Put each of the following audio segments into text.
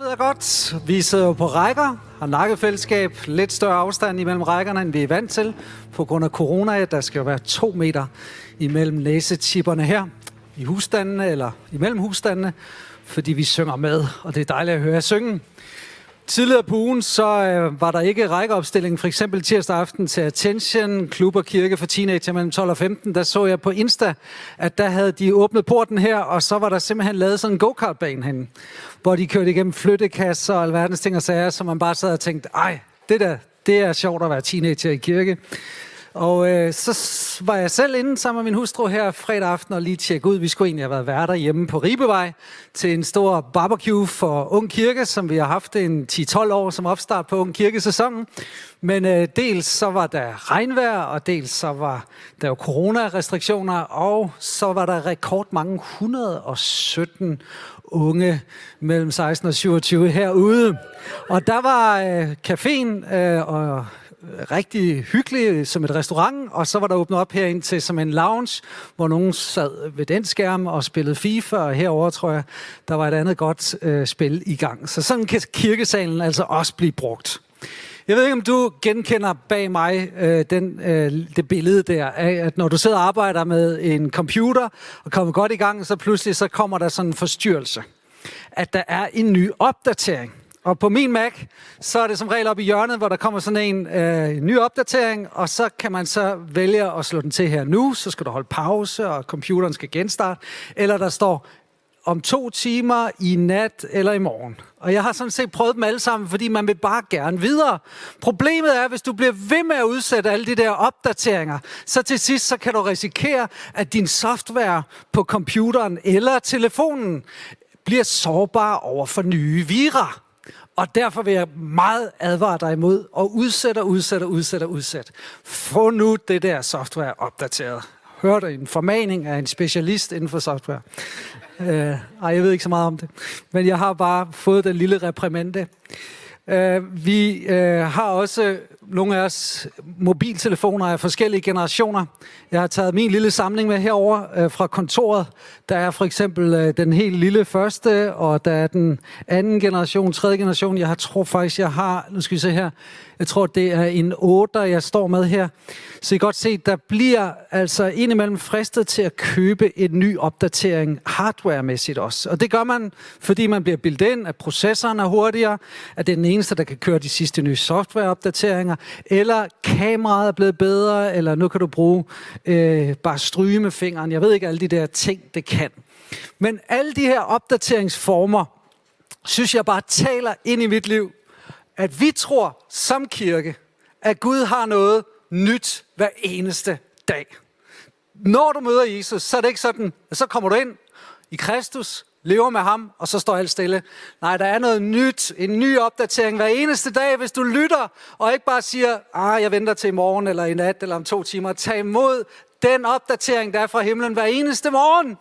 ved jeg godt. Vi sidder jo på rækker, har nakkefællesskab, lidt større afstand imellem rækkerne, end vi er vant til. På grund af corona, der skal jo være to meter imellem næsetipperne her i husstandene, eller imellem husstandene, fordi vi synger med, og det er dejligt at høre jer synge. Tidligere på ugen, så øh, var der ikke rækkeopstilling, for eksempel tirsdag aften til Attention, klub og kirke for teenager mellem 12 og 15. Der så jeg på Insta, at der havde de åbnet porten her, og så var der simpelthen lavet sådan en go-kart-bane hen, hvor de kørte igennem flyttekasser og alverdens ting og sager, så man bare sad og tænkte, ej, det der, det er sjovt at være teenager i kirke. Og øh, så var jeg selv inde sammen med min hustru her fredag aften og lige tjekke ud. Vi skulle egentlig have været værter hjemme på Ribevej til en stor barbecue for Ung Kirke, som vi har haft en 10-12 år som opstart på Ung Kirkesæsonen. Men øh, dels så var der regnvejr, og dels så var der jo coronarestriktioner, og så var der rekordmange 117 unge mellem 16 og 27 herude. Og der var øh, caféen øh, og rigtig hyggelig som et restaurant, og så var der åbnet op herind til som en lounge, hvor nogen sad ved den skærm og spillede FIFA, og herover tror jeg, der var et andet godt øh, spil i gang. Så sådan kan kirkesalen altså også blive brugt. Jeg ved ikke, om du genkender bag mig øh, den, øh, det billede der af, at når du sidder og arbejder med en computer og kommer godt i gang, så pludselig så kommer der sådan en forstyrrelse. At der er en ny opdatering. Og på min Mac, så er det som regel op i hjørnet, hvor der kommer sådan en øh, ny opdatering, og så kan man så vælge at slå den til her nu, så skal du holde pause, og computeren skal genstarte, eller der står om to timer, i nat eller i morgen. Og jeg har sådan set prøvet dem alle sammen, fordi man vil bare gerne videre. Problemet er, hvis du bliver ved med at udsætte alle de der opdateringer, så til sidst så kan du risikere, at din software på computeren eller telefonen bliver sårbar over for nye virer. Og derfor vil jeg meget advare dig imod at udsætte udsætte udsætte udsætte. Få nu det der software opdateret. Hør en formaning af en specialist inden for software. Uh, ej, jeg ved ikke så meget om det. Men jeg har bare fået den lille reprimande. Uh, vi uh, har også nogle af os mobiltelefoner af forskellige generationer. Jeg har taget min lille samling med herover øh, fra kontoret. Der er for eksempel øh, den helt lille første, og der er den anden generation, tredje generation. Jeg har, tror faktisk, jeg har, nu skal vi se her, jeg tror, det er en 8, jeg står med her. Så I kan godt se, der bliver altså indimellem fristet til at købe en ny opdatering hardwaremæssigt også. Og det gør man, fordi man bliver bildet ind, at processoren er hurtigere, at det er den eneste, der kan køre de sidste nye softwareopdateringer, eller kameraet er blevet bedre, eller nu kan du bruge øh, bare stryge med fingeren. Jeg ved ikke alle de der ting, det kan. Men alle de her opdateringsformer, synes jeg bare taler ind i mit liv, at vi tror som kirke, at Gud har noget nyt hver eneste dag. Når du møder Jesus, så er det ikke sådan, at så kommer du ind i Kristus, lever med ham, og så står alt stille. Nej, der er noget nyt, en ny opdatering hver eneste dag, hvis du lytter, og ikke bare siger, ah, jeg venter til i morgen, eller i nat, eller om to timer. Tag imod den opdatering, der er fra himlen hver eneste morgen.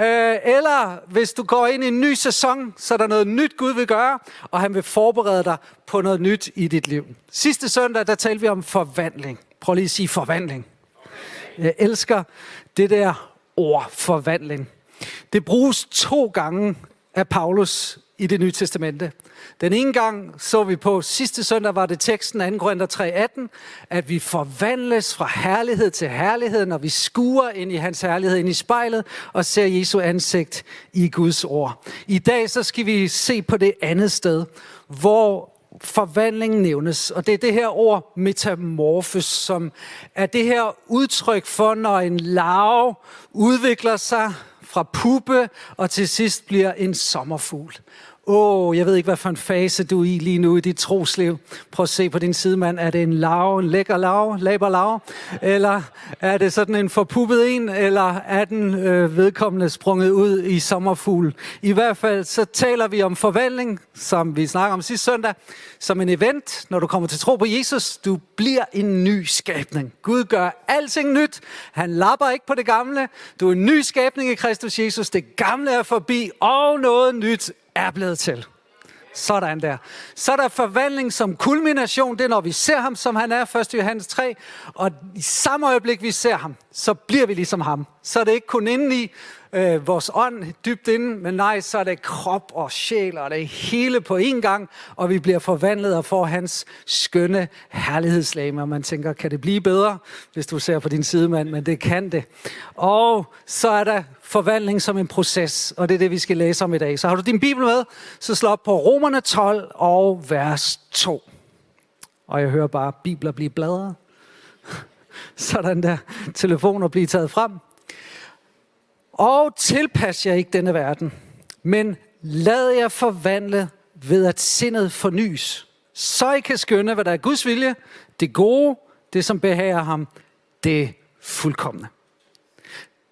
Øh, eller hvis du går ind i en ny sæson, så er der noget nyt, Gud vil gøre, og han vil forberede dig på noget nyt i dit liv. Sidste søndag, der talte vi om forvandling. Prøv lige at sige forvandling. Jeg elsker det der ord, forvandling. Det bruges to gange af Paulus i det nye testamente. Den ene gang så vi på, sidste søndag var det teksten 2. Korinther 3.18, at vi forvandles fra herlighed til herlighed, når vi skuer ind i hans herlighed, ind i spejlet, og ser Jesu ansigt i Guds ord. I dag så skal vi se på det andet sted, hvor forvandling nævnes, og det er det her ord metamorfos, som er det her udtryk for, når en larve udvikler sig fra puppe og til sidst bliver en sommerfugl. Åh, oh, jeg ved ikke, hvad for en fase du er i lige nu i dit trosliv. Prøv at se på din sidemand. Er det en lav, en lækker lav, laber lav? Eller er det sådan en forpuppet en? Eller er den øh, vedkommende sprunget ud i sommerfugl? I hvert fald så taler vi om forvandling, som vi snakker om sidste søndag, som en event. Når du kommer til tro på Jesus, du bliver en ny skabning. Gud gør alting nyt. Han lapper ikke på det gamle. Du er en ny skabning i Kristus Jesus. Det gamle er forbi, og noget nyt er blevet til. Sådan der. Så er der forvandling som kulmination. Det er, når vi ser ham, som han er, 1. Johannes 3. Og i samme øjeblik, vi ser ham, så bliver vi ligesom ham. Så er det ikke kun indeni, øh, vores ånd dybt inde, men nej, så er det krop og sjæl, og det er hele på én gang, og vi bliver forvandlet og får hans skønne herlighedslame, og man tænker, kan det blive bedre, hvis du ser på din sidemand, men det kan det. Og så er der forvandling som en proces, og det er det, vi skal læse om i dag. Så har du din bibel med, så slå op på Romerne 12 og vers 2. Og jeg hører bare bibler blive bladret. Sådan der telefoner blive taget frem. Og tilpas jer ikke denne verden, men lad jer forvandle ved at sindet fornyes. Så I kan skønne, hvad der er Guds vilje, det gode, det som behager ham, det fuldkommende.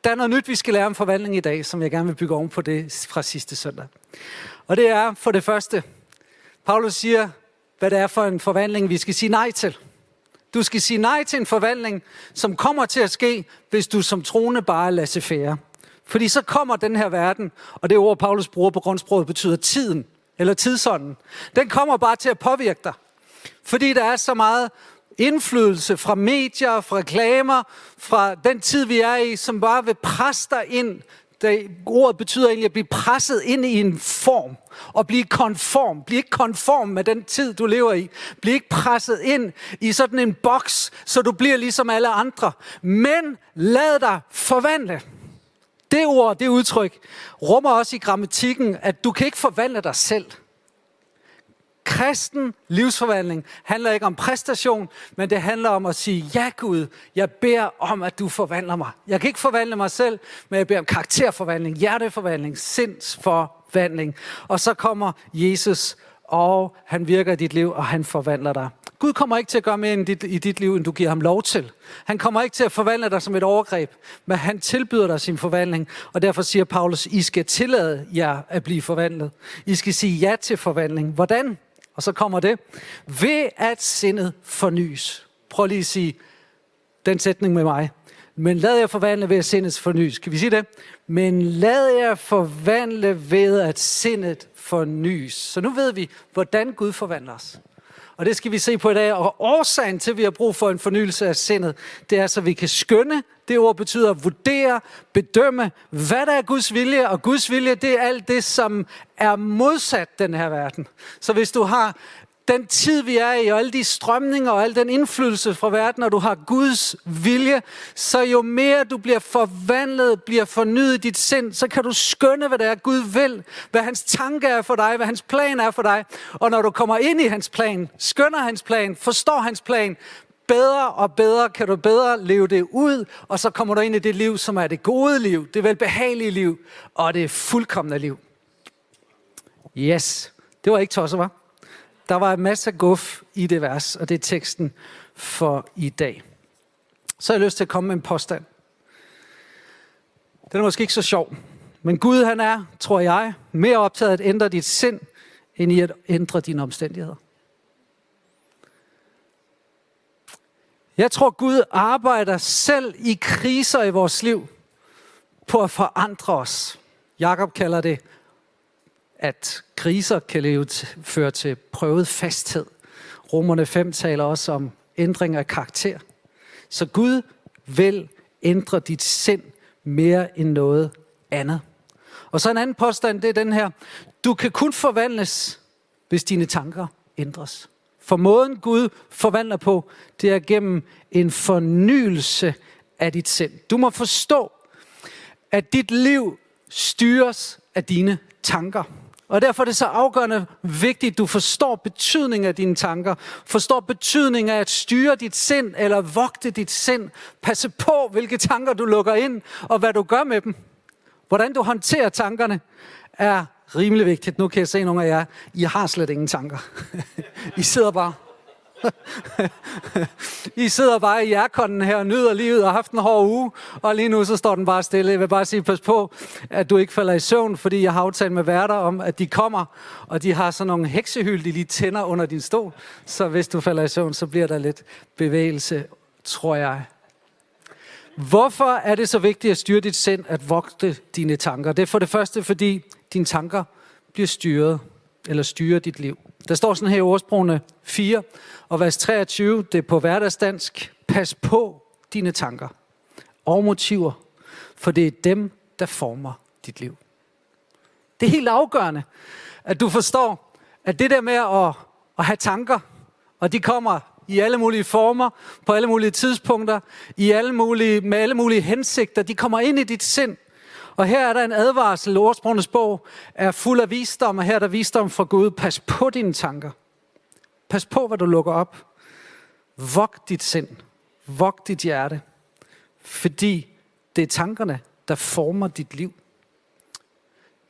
Der er noget nyt, vi skal lære om forvandling i dag, som jeg gerne vil bygge oven på det fra sidste søndag. Og det er for det første, Paulus siger, hvad det er for en forvandling, vi skal sige nej til. Du skal sige nej til en forvandling, som kommer til at ske, hvis du som troende bare lader fære. Fordi så kommer den her verden, og det ord, Paulus bruger på grundsproget, betyder tiden, eller tidsånden. Den kommer bare til at påvirke dig. Fordi der er så meget indflydelse fra medier, fra reklamer, fra den tid, vi er i, som bare vil presse dig ind. Det, ordet betyder egentlig at blive presset ind i en form og blive konform. Bliv ikke konform med den tid, du lever i. Bliv ikke presset ind i sådan en boks, så du bliver ligesom alle andre. Men lad dig forvandle. Det ord, det udtryk, rummer også i grammatikken, at du kan ikke forvandle dig selv. Kristen livsforvandling handler ikke om præstation, men det handler om at sige, ja Gud, jeg beder om, at du forvandler mig. Jeg kan ikke forvandle mig selv, men jeg beder om karakterforvandling, hjerteforvandling, sindsforvandling. Og så kommer Jesus, og han virker i dit liv, og han forvandler dig. Gud kommer ikke til at gøre mere i dit, i dit liv, end du giver ham lov til. Han kommer ikke til at forvandle dig som et overgreb, men han tilbyder dig sin forvandling. Og derfor siger Paulus, I skal tillade jer at blive forvandlet. I skal sige ja til forvandling. Hvordan? Og så kommer det. Ved at sindet fornyes. Prøv lige at sige den sætning med mig. Men lad jer forvandle ved at sindet fornyes. Kan vi sige det? Men lad jer forvandle ved at sindet fornyes. Så nu ved vi, hvordan Gud forvandler os. Og det skal vi se på i dag. Og årsagen til, at vi har brug for en fornyelse af sindet, det er, så vi kan skønne. Det ord betyder at vurdere, bedømme, hvad der er Guds vilje. Og Guds vilje, det er alt det, som er modsat den her verden. Så hvis du har den tid, vi er i, og alle de strømninger og al den indflydelse fra verden, og du har Guds vilje, så jo mere du bliver forvandlet, bliver fornyet i dit sind, så kan du skønne, hvad det er, Gud vil, hvad hans tanke er for dig, hvad hans plan er for dig. Og når du kommer ind i hans plan, skønner hans plan, forstår hans plan, bedre og bedre kan du bedre leve det ud, og så kommer du ind i det liv, som er det gode liv, det velbehagelige liv, og det fuldkommende liv. Yes, det var ikke tosset, var? Der var en masse guf i det vers, og det er teksten for i dag. Så har jeg lyst til at komme med en påstand. Den er måske ikke så sjov, men Gud han er, tror jeg, mere optaget af at ændre dit sind, end i at ændre dine omstændigheder. Jeg tror, Gud arbejder selv i kriser i vores liv på at forandre os. Jakob kalder det at kriser kan leve føre til prøvet fasthed. Romerne 5 taler også om ændring af karakter. Så Gud vil ændre dit sind mere end noget andet. Og så en anden påstand, det er den her. Du kan kun forvandles, hvis dine tanker ændres. For måden Gud forvandler på, det er gennem en fornyelse af dit sind. Du må forstå, at dit liv styres af dine tanker. Og derfor er det så afgørende vigtigt, at du forstår betydningen af dine tanker. Forstår betydningen af at styre dit sind eller vogte dit sind. Passe på, hvilke tanker du lukker ind, og hvad du gør med dem. Hvordan du håndterer tankerne er rimelig vigtigt. Nu kan jeg se nogle af jer, I har slet ingen tanker. I sidder bare i sidder bare i jærkonden her og nyder livet og har haft en hård uge, og lige nu så står den bare stille. Jeg vil bare sige, pas på, at du ikke falder i søvn, fordi jeg har aftalt med værter om, at de kommer, og de har sådan nogle heksehyld, de lige tænder under din stol. Så hvis du falder i søvn, så bliver der lidt bevægelse, tror jeg. Hvorfor er det så vigtigt at styre dit sind, at vogte dine tanker? Det er for det første, fordi dine tanker bliver styret eller styrer dit liv. Der står sådan her i ordsprogene 4 og vers 23, det er på hverdagsdansk. Pas på dine tanker og motiver, for det er dem, der former dit liv. Det er helt afgørende, at du forstår, at det der med at, at have tanker, og de kommer i alle mulige former, på alle mulige tidspunkter, i alle mulige, med alle mulige hensigter, de kommer ind i dit sind. Og her er der en advarsel. Ordsprogenes bog er fuld af visdom, og her er der visdom fra Gud. Pas på dine tanker. Pas på, hvad du lukker op. Vogt dit sind. Vogt dit hjerte. Fordi det er tankerne, der former dit liv.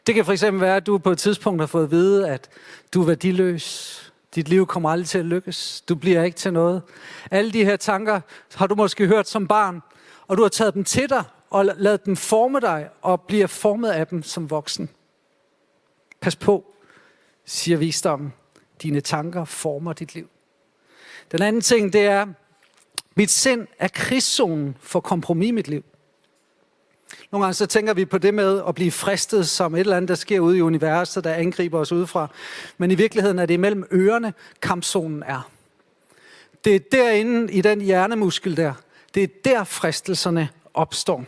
Det kan for eksempel være, at du på et tidspunkt har fået at vide, at du er værdiløs. Dit liv kommer aldrig til at lykkes. Du bliver ikke til noget. Alle de her tanker har du måske hørt som barn, og du har taget dem til dig og lad dem forme dig og bliver formet af dem som voksen. Pas på, siger visdommen. Dine tanker former dit liv. Den anden ting, det er, mit sind er krigszonen for kompromis i mit liv. Nogle gange så tænker vi på det med at blive fristet som et eller andet, der sker ude i universet, der angriber os udefra. Men i virkeligheden er det mellem ørerne, kampzonen er. Det er derinde i den hjernemuskel der. Det er der fristelserne opstår.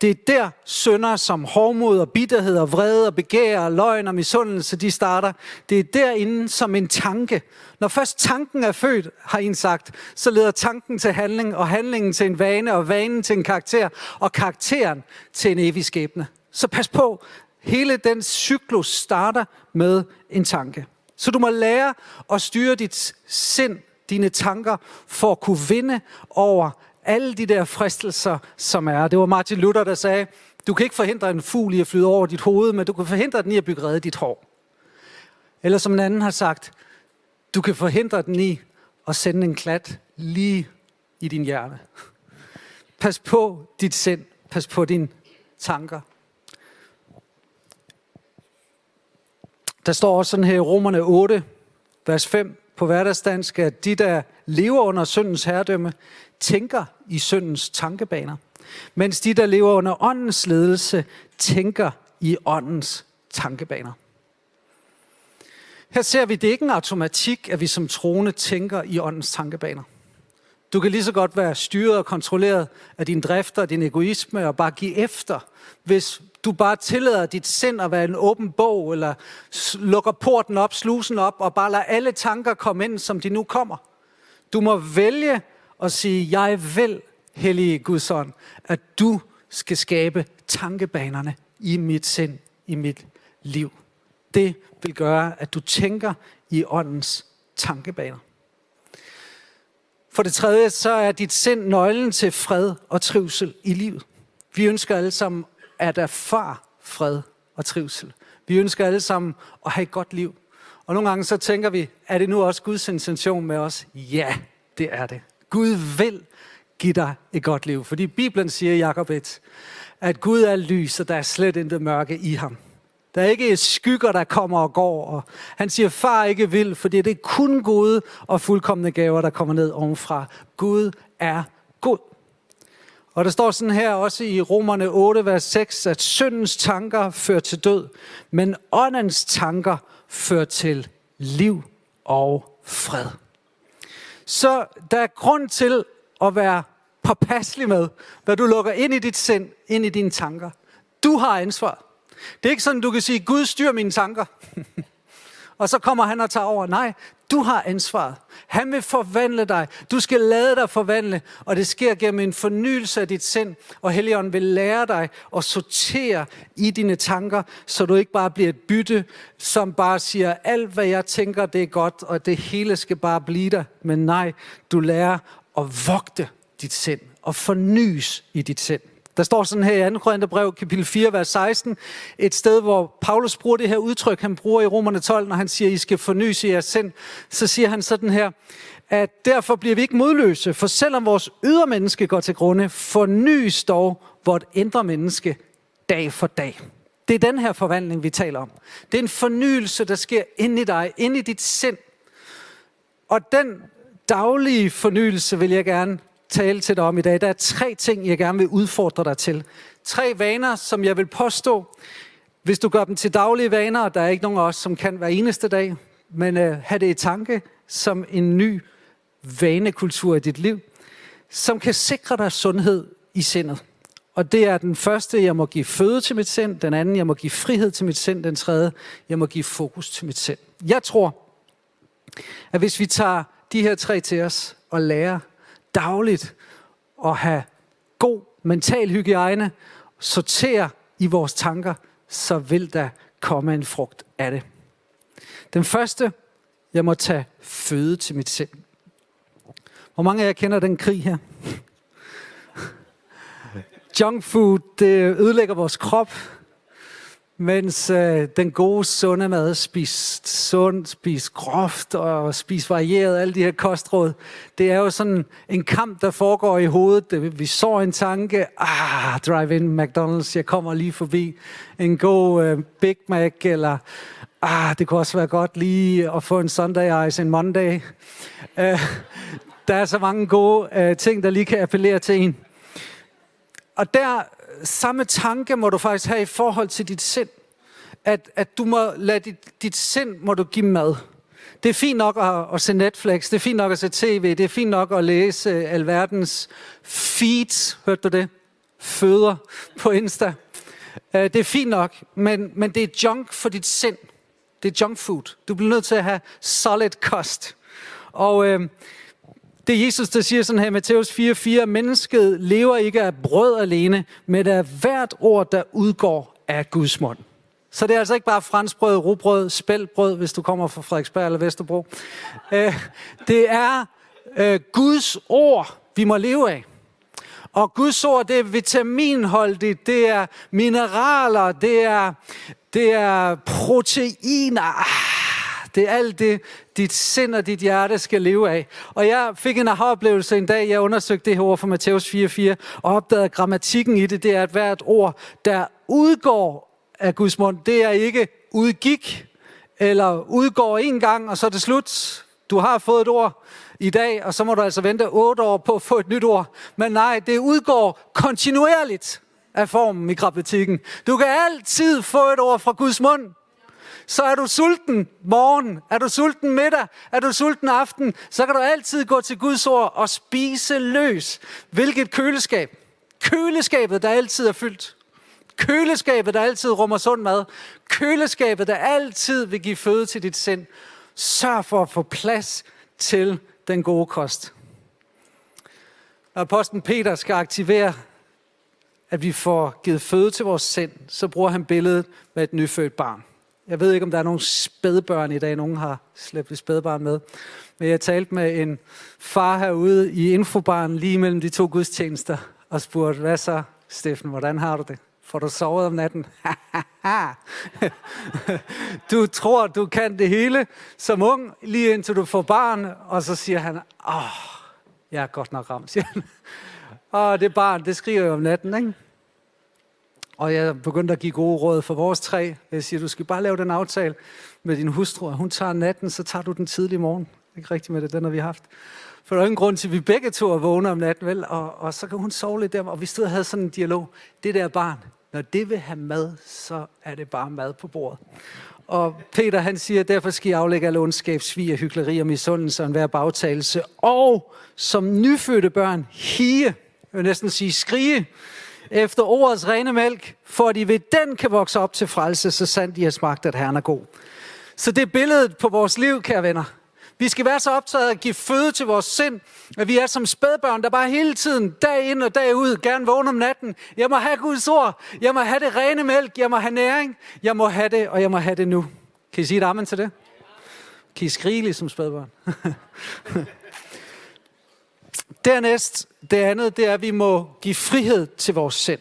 Det er der sønder som hårdmod og bitterhed og vrede og begær og løgn og misundelse, de starter. Det er derinde som en tanke. Når først tanken er født, har en sagt, så leder tanken til handling, og handlingen til en vane, og vanen til en karakter, og karakteren til en evig skæbne. Så pas på, hele den cyklus starter med en tanke. Så du må lære at styre dit sind, dine tanker, for at kunne vinde over alle de der fristelser, som er. Det var Martin Luther, der sagde, du kan ikke forhindre en fugl i at flyde over dit hoved, men du kan forhindre den i at bygge redde dit hår. Eller som en anden har sagt, du kan forhindre den i at sende en klat lige i din hjerne. Pas på dit sind. Pas på dine tanker. Der står også sådan her i Romerne 8, vers 5 på hverdagsdansk, at de, der lever under syndens herredømme, tænker i syndens tankebaner, mens de, der lever under åndens ledelse, tænker i åndens tankebaner. Her ser vi, det er ikke en automatik, at vi som troende tænker i åndens tankebaner. Du kan lige så godt være styret og kontrolleret af din drifter og din egoisme og bare give efter, hvis du bare tillader dit sind at være en åben bog, eller lukker porten op, slusen op, og bare lader alle tanker komme ind, som de nu kommer. Du må vælge at sige, jeg vil, hellige Guds ånd, at du skal skabe tankebanerne i mit sind, i mit liv. Det vil gøre, at du tænker i åndens tankebaner. For det tredje, så er dit sind nøglen til fred og trivsel i livet. Vi ønsker alle sammen at erfare fred og trivsel. Vi ønsker alle sammen at have et godt liv. Og nogle gange så tænker vi, er det nu også Guds intention med os? Ja, det er det. Gud vil give dig et godt liv. Fordi Bibelen siger i Jakob 1, at Gud er lys, og der er slet intet mørke i ham. Der er ikke skygger, der kommer og går. Og han siger, far ikke vil, fordi det er kun gode og fuldkommende gaver, der kommer ned ovenfra. Gud er god. Og der står sådan her også i Romerne 8, vers 6, at syndens tanker fører til død, men åndens tanker fører til liv og fred. Så der er grund til at være påpasselig med, hvad du lukker ind i dit sind, ind i dine tanker. Du har ansvar. Det er ikke sådan, du kan sige, Gud styrer mine tanker. og så kommer han og tager over. Nej, du har ansvaret. Han vil forvandle dig. Du skal lade dig forvandle, og det sker gennem en fornyelse af dit sind. Og Helligånden vil lære dig at sortere i dine tanker, så du ikke bare bliver et bytte, som bare siger, alt hvad jeg tænker, det er godt, og det hele skal bare blive der. Men nej, du lærer at vogte dit sind og fornyes i dit sind. Der står sådan her i 2. Korintherbrev, kapitel 4, vers 16, et sted, hvor Paulus bruger det her udtryk, han bruger i Romerne 12, når han siger, I skal fornyes i jeres sind. Så siger han sådan her, at derfor bliver vi ikke modløse, for selvom vores ydre menneske går til grunde, fornyes dog vort indre menneske dag for dag. Det er den her forvandling, vi taler om. Det er en fornyelse, der sker ind i dig, ind i dit sind. Og den daglige fornyelse vil jeg gerne tale til dig om i dag. Der er tre ting, jeg gerne vil udfordre dig til. Tre vaner, som jeg vil påstå Hvis du gør dem til daglige vaner, og der er ikke nogen af os, som kan hver eneste dag, men øh, have det i tanke som en ny vanekultur i dit liv, som kan sikre dig sundhed i sindet. Og det er den første, jeg må give føde til mit sind. Den anden, jeg må give frihed til mit sind. Den tredje, jeg må give fokus til mit sind. Jeg tror, at hvis vi tager de her tre til os og lærer dagligt at have god mental hygiejne, sortere i vores tanker, så vil der komme en frugt af det. Den første, jeg må tage føde til mit sind. Hvor mange af jer kender den krig her? Junk food, det ødelægger vores krop, mens øh, den gode, sunde mad, spis sund, spis groft og spis varieret, alle de her kostråd, det er jo sådan en kamp, der foregår i hovedet. Vi så en tanke, ah, drive-in McDonald's, jeg kommer lige forbi. En god øh, Big Mac, eller ah, det kunne også være godt lige at få en Sunday Ice en Monday. Øh, der er så mange gode øh, ting, der lige kan appellere til en. Og der, samme tanke må du faktisk have i forhold til dit sind. At, at du må lade dit, dit sind, må du give mad. Det er fint nok at, at se Netflix, det er fint nok at se tv, det er fint nok at læse øh, alverdens feeds, hørte du det? Føder på Insta. Øh, det er fint nok, men, men det er junk for dit sind. Det er junk food. Du bliver nødt til at have solid kost. Og øh, det er Jesus, der siger sådan her i Matthæus 4:4, mennesket lever ikke af brød alene, men af hvert ord, der udgår af Guds mund. Så det er altså ikke bare franskbrød, rugbrød, spældbrød, hvis du kommer fra Frederiksberg eller Vesterbro. Øh, det er øh, Guds ord, vi må leve af. Og Guds ord, det er vitaminholdigt, det er mineraler, det er, det er proteiner. Ah, det er alt det, dit sind og dit hjerte skal leve af. Og jeg fik en aha-oplevelse en dag, jeg undersøgte det her ord fra Matthæus 4.4, og opdagede, at grammatikken i det, det er, at hvert ord, der udgår af Guds mund, det er ikke udgik, eller udgår en gang, og så er det slut. Du har fået et ord i dag, og så må du altså vente otte år på at få et nyt ord. Men nej, det udgår kontinuerligt af formen i grammatikken. Du kan altid få et ord fra Guds mund så er du sulten morgen, er du sulten middag, er du sulten aften, så kan du altid gå til Guds ord og spise løs. Hvilket køleskab? Køleskabet, der altid er fyldt. Køleskabet, der altid rummer sund mad. Køleskabet, der altid vil give føde til dit sind. Sørg for at få plads til den gode kost. Når apostlen Peter skal aktivere, at vi får givet føde til vores sind, så bruger han billedet med et nyfødt barn. Jeg ved ikke, om der er nogen spædbørn i dag. Nogen har slæbt et spædbarn med. Men jeg talte med en far herude i infobaren lige mellem de to gudstjenester og spurgte, hvad så, Steffen, hvordan har du det? Får du sovet om natten? du tror, du kan det hele som ung, lige indtil du får barn, og så siger han, åh, jeg er godt nok ramt, siger han. Og det barn, det skriver jo om natten, ikke? Og jeg begyndte at give gode råd for vores tre. Jeg siger, du skal bare lave den aftale med din hustru. Hun tager natten, så tager du den tidlige morgen. Ikke rigtigt med det, den har vi haft. For der er ingen grund til, at vi begge to er vågne om natten, vel? Og, og så kan hun sove lidt der, og vi stod og havde sådan en dialog. Det der barn, når det vil have mad, så er det bare mad på bordet. Og Peter han siger, derfor skal I aflægge alle ondskab, svig og hyggeleri og misundelse og enhver bagtagelse. Og som nyfødte børn, hige, jeg vil næsten sige skrige, efter ordets rene mælk, for at I ved den kan vokse op til frelse, så sandt I har smagt, at Herren er god. Så det er billedet på vores liv, kære venner. Vi skal være så optaget af at give føde til vores sind, at vi er som spædbørn, der bare hele tiden, dag ind og dag ud, gerne vågne om natten. Jeg må have Guds ord. Jeg må have det rene mælk. Jeg må have næring. Jeg må have det, og jeg må have det nu. Kan I sige et amen til det? Kan I skrige ligesom spædbørn? Dernæst, det andet, det er, at vi må give frihed til vores sind.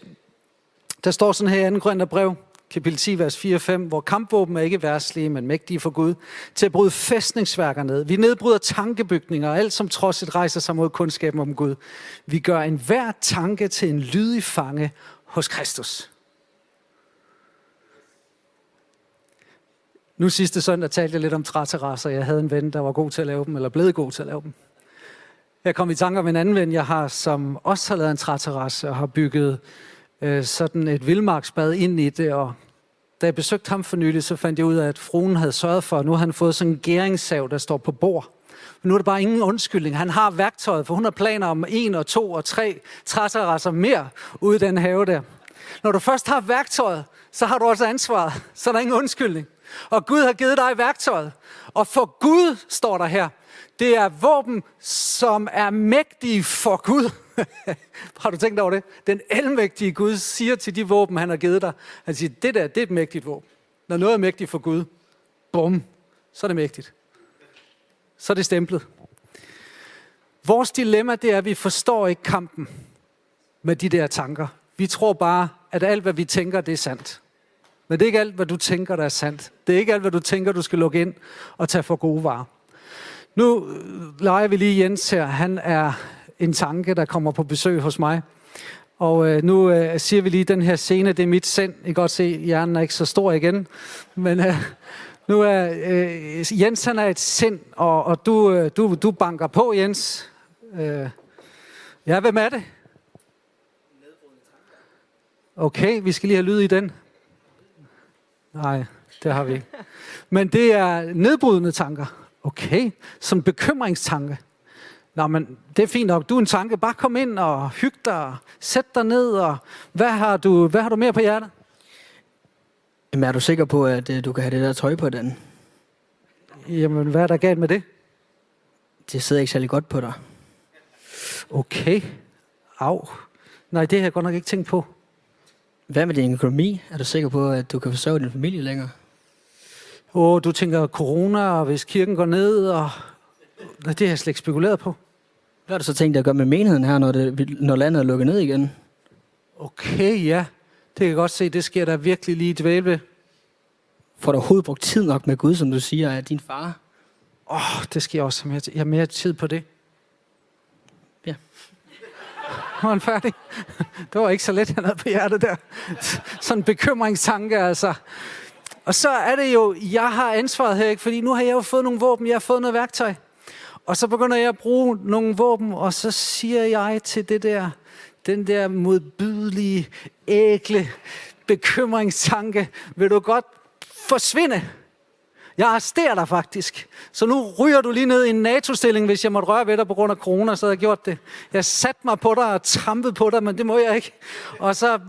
Der står sådan her i 2. brev, kapitel 10, vers 4-5, hvor kampvåben er ikke værtslige, men mægtige for Gud, til at bryde fæstningsværker ned. Vi nedbryder tankebygninger og alt, som trodsigt rejser sig mod kundskaben om Gud. Vi gør enhver tanke til en lydig fange hos Kristus. Nu sidste søndag talte jeg lidt om træterrasser. Jeg havde en ven, der var god til at lave dem, eller blev god til at lave dem. Jeg kom i tanke om en anden ven, jeg har, som også har lavet en træterrasse og har bygget øh, sådan et vildmarksbad ind i det, og Da jeg besøgte ham for nylig, så fandt jeg ud af, at fruen havde sørget for, at nu har han fået sådan en gæringssav, der står på bord. Men nu er det bare ingen undskyldning. Han har værktøjet, for hun har planer om en og to og tre træterrasser mere ude i den have der. Når du først har værktøjet, så har du også ansvaret. Så er der ingen undskyldning. Og Gud har givet dig værktøjet. Og for Gud, står der her, det er våben, som er mægtige for Gud. har du tænkt over det? Den almægtige Gud siger til de våben, han har givet dig, han siger, det der, det er et mægtigt våben. Når noget er mægtigt for Gud, bum, så er det mægtigt. Så er det stemplet. Vores dilemma, det er, at vi forstår ikke kampen med de der tanker. Vi tror bare, at alt, hvad vi tænker, det er sandt. Men det er ikke alt, hvad du tænker, der er sandt. Det er ikke alt, hvad du tænker, du skal lukke ind og tage for gode varer. Nu øh, leger vi lige Jens her. Han er en tanke, der kommer på besøg hos mig. Og øh, nu øh, siger vi lige den her scene, det er mit sind. I kan godt se, hjernen er ikke så stor igen. Men øh, nu er øh, Jens, han er et sind, og, og du, øh, du, du banker på, Jens. Øh, ja, hvem er det? Okay, vi skal lige have lyd i den. Nej, det har vi ikke. Men det er nedbrydende tanker. Okay, som bekymringstanke. Nå, men det er fint nok. Du er en tanke. Bare kom ind og hyg dig. Sæt dig ned. Og hvad, har du, hvad har du mere på hjertet? Jamen, er du sikker på, at øh, du kan have det der tøj på den? Jamen, hvad er der galt med det? Det sidder ikke særlig godt på dig. Okay. Au. Nej, det har jeg godt nok ikke tænkt på. Hvad med din økonomi? Er du sikker på, at du kan forsørge din familie længere? Åh, oh, du tænker corona, og hvis kirken går ned, og det har jeg slet ikke spekuleret på. Hvad har du så tænkt dig at gøre med menigheden her, når, det, når landet er lukket ned igen? Okay, ja. Det kan jeg godt se, det sker der virkelig lige dvæle ved. Får du overhovedet brugt tid nok med Gud, som du siger, er din far? Åh, oh, det skal jeg også jeg har mere tid på det. Ja. Var han færdig? Det var ikke så let, han havde på hjertet der. Sådan en bekymringstanke, altså. Og så er det jo, jeg har ansvaret her, ikke? fordi nu har jeg jo fået nogle våben, jeg har fået noget værktøj. Og så begynder jeg at bruge nogle våben, og så siger jeg til det der, den der modbydelige, ægle bekymringstanke, vil du godt forsvinde? Jeg arresterer dig faktisk. Så nu ryger du lige ned i en NATO-stilling, hvis jeg måtte røre ved dig på grund af corona, så havde jeg gjort det. Jeg satte mig på dig og trampede på dig, men det må jeg ikke. Og så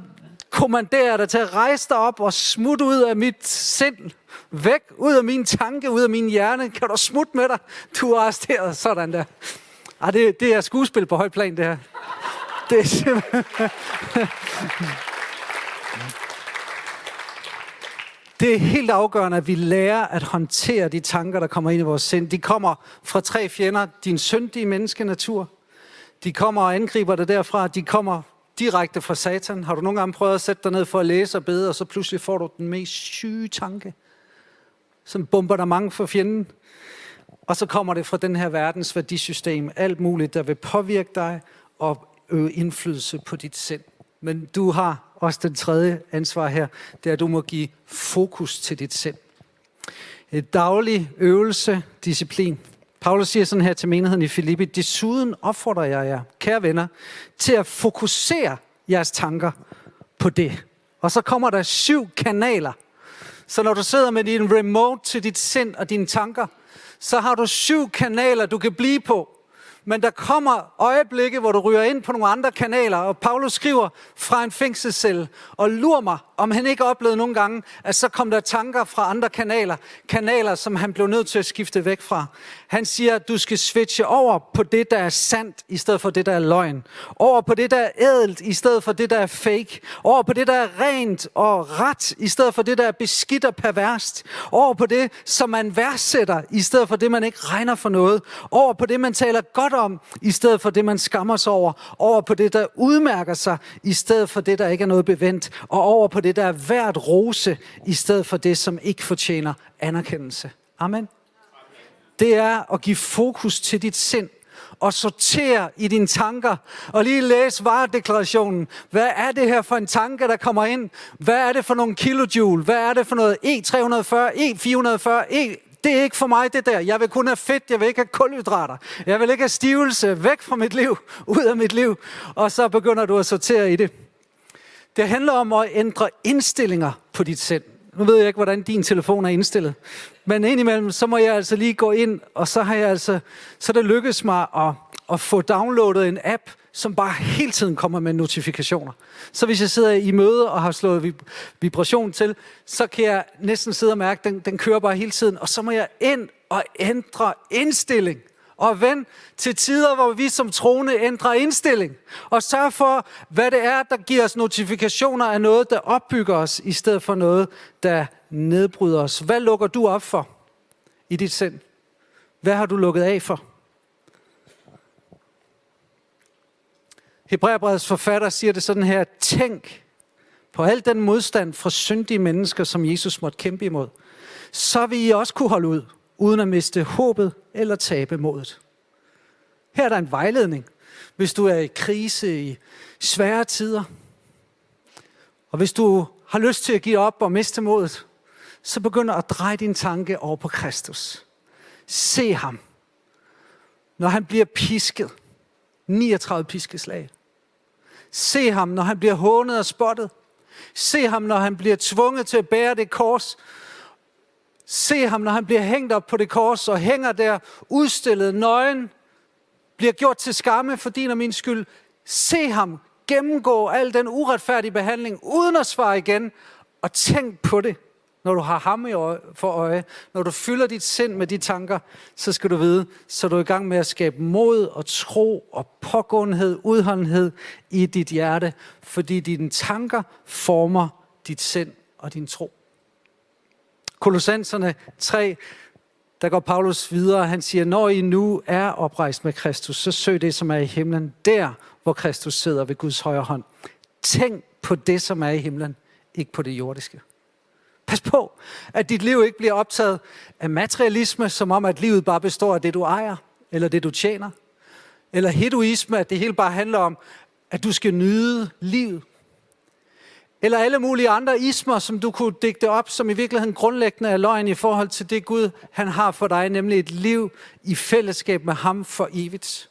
kommanderer dig til at rejse dig op og smutte ud af mit sind. Væk, ud af min tanke, ud af min hjerne. Kan du smutte med dig? Du er arresteret. Sådan der. Ej, det, det er skuespil på højt plan, det her. Det er simpelthen... Det er helt afgørende, at vi lærer at håndtere de tanker, der kommer ind i vores sind. De kommer fra tre fjender. Din syndige menneskenatur. De kommer og angriber dig derfra. De kommer direkte fra satan. Har du nogle gange prøvet at sætte dig ned for at læse og bede, og så pludselig får du den mest syge tanke, som bomber dig mange for fjenden. Og så kommer det fra den her verdens værdisystem. Alt muligt, der vil påvirke dig og øve indflydelse på dit sind. Men du har også den tredje ansvar her, det er, at du må give fokus til dit sind. Et daglig øvelse, disciplin. Paulus siger sådan her til menigheden i Filippi, desuden opfordrer jeg jer, kære venner, til at fokusere jeres tanker på det. Og så kommer der syv kanaler. Så når du sidder med din remote til dit sind og dine tanker, så har du syv kanaler, du kan blive på men der kommer øjeblikke, hvor du ryger ind på nogle andre kanaler, og Paulus skriver fra en fængselscelle, og lurer mig, om han ikke oplevede nogle gange, at så kom der tanker fra andre kanaler, kanaler, som han blev nødt til at skifte væk fra. Han siger, at du skal switche over på det, der er sandt, i stedet for det, der er løgn. Over på det, der er ædelt, i stedet for det, der er fake. Over på det, der er rent og ret, i stedet for det, der er beskidt og perverst. Over på det, som man værdsætter, i stedet for det, man ikke regner for noget. Over på det, man taler godt om, i stedet for det, man skammer sig over. Over på det, der udmærker sig, i stedet for det, der ikke er noget bevendt. Og over på det, der er værd rose, i stedet for det, som ikke fortjener anerkendelse. Amen. Det er at give fokus til dit sind og sortere i dine tanker, og lige læse varedeklarationen. Hvad er det her for en tanke, der kommer ind? Hvad er det for nogle kilojoule? Hvad er det for noget E340, E440, E det er ikke for mig det der. Jeg vil kun have fedt, jeg vil ikke have kulhydrater. Jeg vil ikke have stivelse væk fra mit liv, ud af mit liv. Og så begynder du at sortere i det. Det handler om at ændre indstillinger på dit sind. Nu ved jeg ikke, hvordan din telefon er indstillet. Men indimellem, så må jeg altså lige gå ind, og så har jeg altså, så det lykkedes mig at, at få downloadet en app, som bare hele tiden kommer med notifikationer. Så hvis jeg sidder i møde og har slået vibration til, så kan jeg næsten sidde og mærke, at den, den kører bare hele tiden. Og så må jeg ind og ændre indstilling. Og vend til tider, hvor vi som troende ændrer indstilling. Og sørg for, hvad det er, der giver os notifikationer af noget, der opbygger os, i stedet for noget, der nedbryder os. Hvad lukker du op for i dit sind? Hvad har du lukket af for? Hebræerbrevets forfatter siger det sådan her, tænk på al den modstand fra syndige mennesker, som Jesus måtte kæmpe imod. Så vil I også kunne holde ud, uden at miste håbet eller tabe modet. Her er der en vejledning, hvis du er i krise i svære tider. Og hvis du har lyst til at give op og miste modet, så begynder at dreje din tanke over på Kristus. Se ham, når han bliver pisket. 39 piskeslag. Se ham, når han bliver hånet og spottet. Se ham, når han bliver tvunget til at bære det kors. Se ham, når han bliver hængt op på det kors og hænger der udstillet nøgen. Bliver gjort til skamme for din og min skyld. Se ham gennemgå al den uretfærdige behandling uden at svare igen. Og tænk på det når du har ham i øje, for øje, når du fylder dit sind med de tanker, så skal du vide, så er du i gang med at skabe mod og tro og pågåenhed, udholdenhed i dit hjerte, fordi dine tanker former dit sind og din tro. Kolossenserne 3, der går Paulus videre, han siger, når I nu er oprejst med Kristus, så søg det, som er i himlen, der hvor Kristus sidder ved Guds højre hånd. Tænk på det, som er i himlen, ikke på det jordiske. Pas på, at dit liv ikke bliver optaget af materialisme, som om at livet bare består af det, du ejer, eller det, du tjener. Eller hedoisme, at det hele bare handler om, at du skal nyde livet. Eller alle mulige andre ismer, som du kunne digte op, som i virkeligheden grundlæggende er løgn i forhold til det Gud, han har for dig, nemlig et liv i fællesskab med ham for evigt.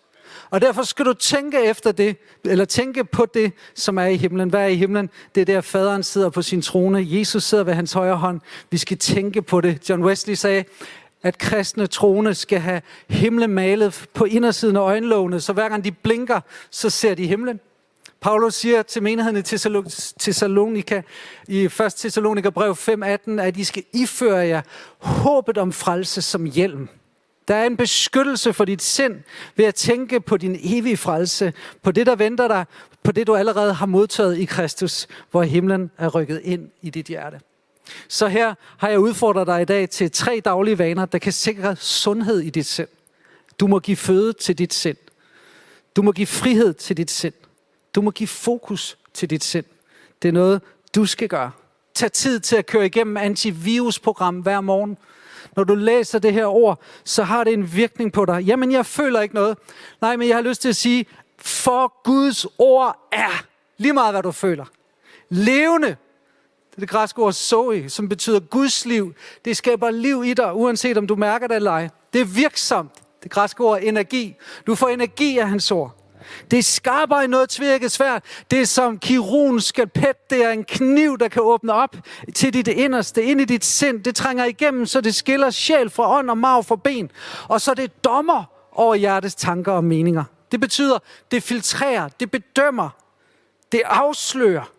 Og derfor skal du tænke efter det, eller tænke på det, som er i himlen. Hvad er i himlen? Det er der, faderen sidder på sin trone. Jesus sidder ved hans højre hånd. Vi skal tænke på det. John Wesley sagde, at kristne troende skal have himlen malet på indersiden af øjenlågene, så hver gang de blinker, så ser de himlen. Paulus siger til menigheden i Thessalonika i 1. Thessalonika brev 5.18, at I skal iføre jer håbet om frelse som hjelm. Der er en beskyttelse for dit sind ved at tænke på din evige frelse, på det, der venter dig, på det, du allerede har modtaget i Kristus, hvor himlen er rykket ind i dit hjerte. Så her har jeg udfordret dig i dag til tre daglige vaner, der kan sikre sundhed i dit sind. Du må give føde til dit sind. Du må give frihed til dit sind. Du må give fokus til dit sind. Det er noget, du skal gøre. Tag tid til at køre igennem antivirusprogram hver morgen. Når du læser det her ord, så har det en virkning på dig. Jamen, jeg føler ikke noget. Nej, men jeg har lyst til at sige, for Guds ord er lige meget, hvad du føler. Levende. Det er det græske ord zoe, som betyder Guds liv. Det skaber liv i dig, uanset om du mærker det eller ej. Det er virksomt. Det græske ord energi. Du får energi af hans ord. Det er skarpere end noget tvirket svært. Det er som kirurgens skalpet. Det er en kniv, der kan åbne op til dit inderste, ind i dit sind. Det trænger igennem, så det skiller sjæl fra ånd og marv fra ben. Og så det dommer over hjertets tanker og meninger. Det betyder, det filtrerer, det bedømmer, det afslører.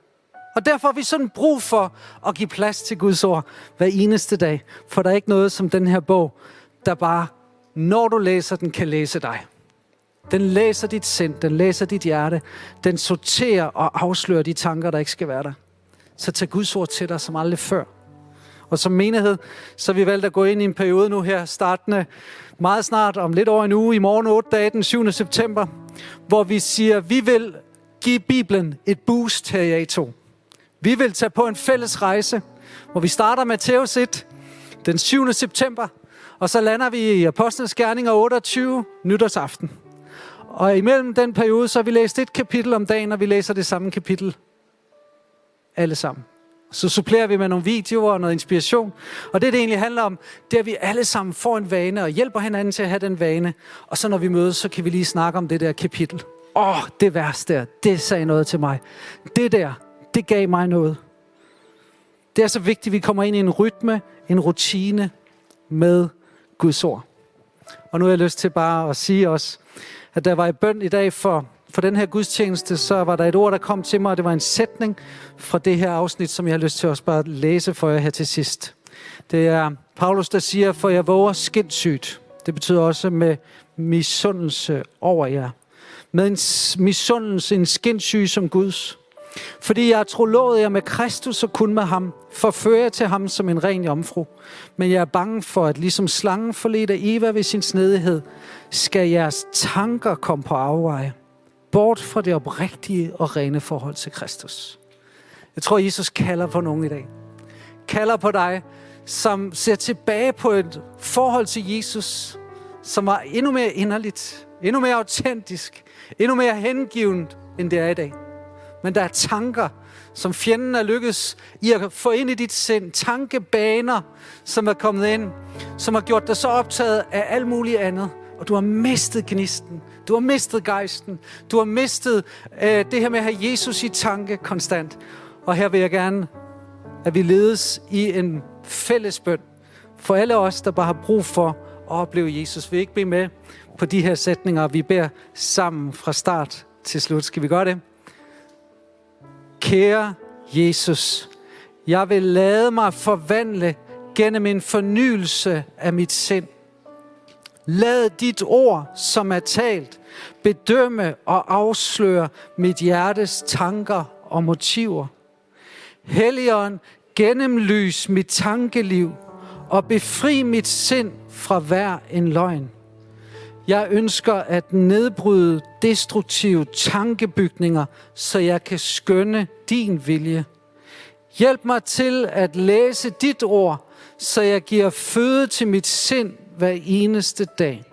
Og derfor har vi sådan brug for at give plads til Guds ord hver eneste dag. For der er ikke noget som den her bog, der bare, når du læser den, kan læse dig. Den læser dit sind, den læser dit hjerte, den sorterer og afslører de tanker, der ikke skal være der. Så tag Guds ord til dig som aldrig før. Og som menighed, så har vi valgt at gå ind i en periode nu her, startende meget snart, om lidt over en uge, i morgen 8 dage, den 7. september, hvor vi siger, vi vil give Bibelen et boost her i A2. Vi vil tage på en fælles rejse, hvor vi starter med Matthæus 1 den 7. september, og så lander vi i Apostlenes Gerninger 28 nytårsaften. Og imellem den periode, så har vi læst et kapitel om dagen, og vi læser det samme kapitel alle sammen. Så supplerer vi med nogle videoer og noget inspiration. Og det, det egentlig handler om, det er, at vi alle sammen får en vane og hjælper hinanden til at have den vane. Og så når vi mødes, så kan vi lige snakke om det der kapitel. Åh, oh, det værste der, det sagde noget til mig. Det der, det gav mig noget. Det er så vigtigt, at vi kommer ind i en rytme, en rutine med Guds ord. Og nu har jeg lyst til bare at sige også, at der var i bøn i dag for, for den her gudstjeneste, så var der et ord, der kom til mig, og det var en sætning fra det her afsnit, som jeg har lyst til også bare at læse for jer her til sidst. Det er Paulus, der siger, for jeg våger skindsygt. Det betyder også med misundelse over jer. Med en misundelse, en skindsyg som Guds. Fordi jeg tror lovet jer med Kristus og kun med ham, forfører jeg til ham som en ren jomfru. Men jeg er bange for, at ligesom slangen forledte Eva ved sin snedighed, skal jeres tanker komme på afveje. Bort fra det oprigtige og rene forhold til Kristus. Jeg tror, Jesus kalder på nogen i dag. Kalder på dig, som ser tilbage på et forhold til Jesus, som var endnu mere inderligt, endnu mere autentisk, endnu mere hengivet, end det er i dag. Men der er tanker, som fjenden er lykkes i at få ind i dit sind. Tankebaner, som er kommet ind, som har gjort dig så optaget af alt muligt andet. Og du har mistet gnisten. Du har mistet gejsten. Du har mistet øh, det her med at have Jesus i tanke konstant. Og her vil jeg gerne, at vi ledes i en fælles bøn for alle os, der bare har brug for at opleve Jesus. Vi ikke blive med på de her sætninger, vi beder sammen fra start til slut. Skal vi gøre det? Kære Jesus, jeg vil lade mig forvandle gennem en fornyelse af mit sind. Lad dit ord, som er talt, bedømme og afsløre mit hjertes tanker og motiver. Helligånd, gennemlys mit tankeliv og befri mit sind fra hver en løgn. Jeg ønsker at nedbryde destruktive tankebygninger, så jeg kan skønne din vilje. Hjælp mig til at læse dit ord, så jeg giver føde til mit sind hver eneste dag.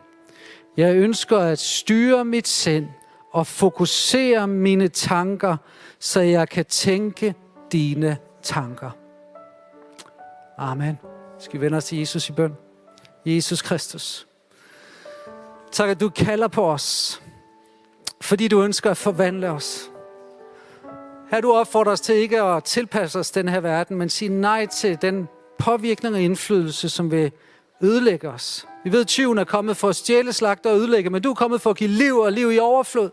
Jeg ønsker at styre mit sind og fokusere mine tanker, så jeg kan tænke dine tanker. Amen. Skal vi vende os til Jesus i bøn? Jesus Kristus. Tak, at du kalder på os, fordi du ønsker at forvandle os. Her du opfordrer os til ikke at tilpasse os den her verden, men sige nej til den påvirkning og indflydelse, som vil ødelægge os. Vi ved, at tyven er kommet for at stjæle, slagte og ødelægge, men du er kommet for at give liv og liv i overflod.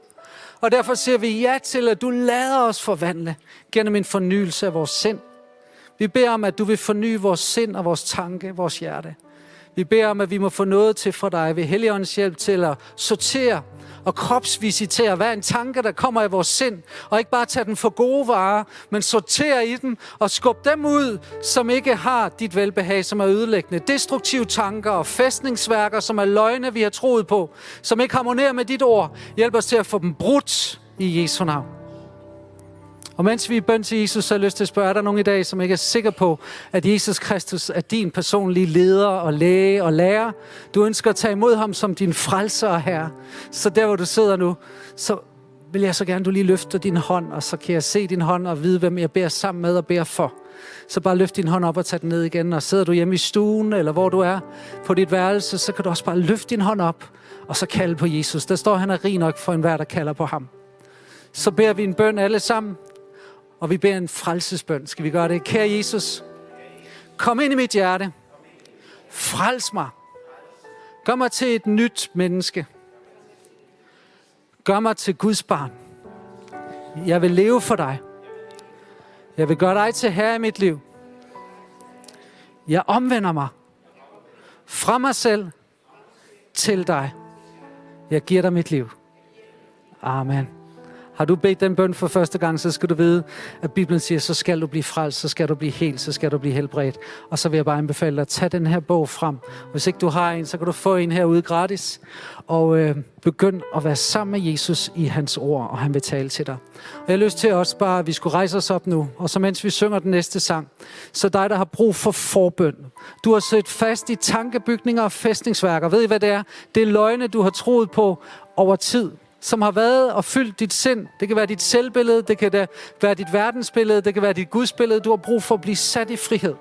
Og derfor siger vi ja til, at du lader os forvandle gennem en fornyelse af vores sind. Vi beder om, at du vil forny vores sind og vores tanke, vores hjerte. Vi beder om, at vi må få noget til fra dig ved Helligåndens hjælp til at sortere og kropsvisitere hver en tanke, der kommer i vores sind, og ikke bare tage den for gode varer, men sortere i den og skubbe dem ud, som ikke har dit velbehag, som er ødelæggende. Destruktive tanker og fæstningsværker, som er løgne, vi har troet på, som ikke harmonerer med dit ord. Hjælp os til at få dem brudt i Jesu navn. Og mens vi er bøn til Jesus, så har jeg lyst til at spørge, er der nogen i dag, som ikke er sikker på, at Jesus Kristus er din personlige leder og læge og lærer? Du ønsker at tage imod ham som din frelser og herre. Så der, hvor du sidder nu, så vil jeg så gerne, du lige løfter din hånd, og så kan jeg se din hånd og vide, hvem jeg beder sammen med og beder for. Så bare løft din hånd op og tag den ned igen. Og sidder du hjemme i stuen, eller hvor du er på dit værelse, så kan du også bare løfte din hånd op, og så kalde på Jesus. Der står, han er rig nok for enhver, der kalder på ham. Så beder vi en bøn alle sammen. Og vi beder en frelsesbøn. Skal vi gøre det? Kære Jesus, kom ind i mit hjerte. Frels mig. Gør mig til et nyt menneske. Gør mig til Guds barn. Jeg vil leve for dig. Jeg vil gøre dig til herre i mit liv. Jeg omvender mig fra mig selv til dig. Jeg giver dig mit liv. Amen. Har du bedt den bøn for første gang, så skal du vide, at Bibelen siger, så skal du blive frelst, så skal du blive helt, så skal du blive helbredt. Og så vil jeg bare anbefale dig at tage den her bog frem. Hvis ikke du har en, så kan du få en herude gratis. Og øh, begynd at være sammen med Jesus i hans ord, og han vil tale til dig. Og jeg har lyst til også bare, at vi skulle rejse os op nu, og så mens vi synger den næste sang, så dig, der har brug for forbøn. Du har siddet fast i tankebygninger og fæstningsværker. Ved I, hvad det er? Det er løgne, du har troet på over tid som har været og fyldt dit sind. Det kan være dit selvbillede, det kan være dit verdensbillede, det kan være dit gudsbillede. Du har brug for at blive sat i frihed.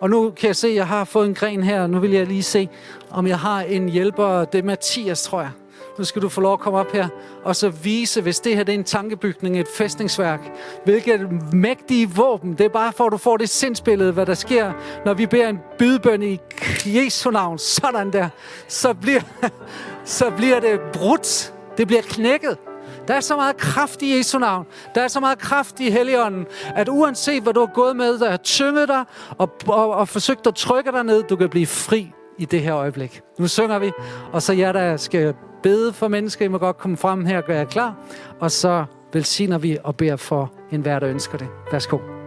Og nu kan jeg se, at jeg har fået en gren her. Nu vil jeg lige se, om jeg har en hjælper. Det er Mathias, tror jeg. Nu skal du få lov at komme op her, og så vise, hvis det her det er en tankebygning, et fæstningsværk, hvilket mægtige våben. Det er bare for, at du får det sindsbillede, hvad der sker, når vi beder en bydbøn i Jesu navn. Sådan der. Så bliver, så bliver det brudt. Det bliver knækket. Der er så meget kraft i Jesu navn. Der er så meget kraft i Helligånden, at uanset hvad du har gået med, der har tynget dig og, og, og forsøgt at trykke dig ned, du kan blive fri i det her øjeblik. Nu synger vi, og så jer, der skal bede for mennesker, I må godt komme frem her og gøre jer klar. Og så velsigner vi og beder for enhver, der ønsker det. Værsgo.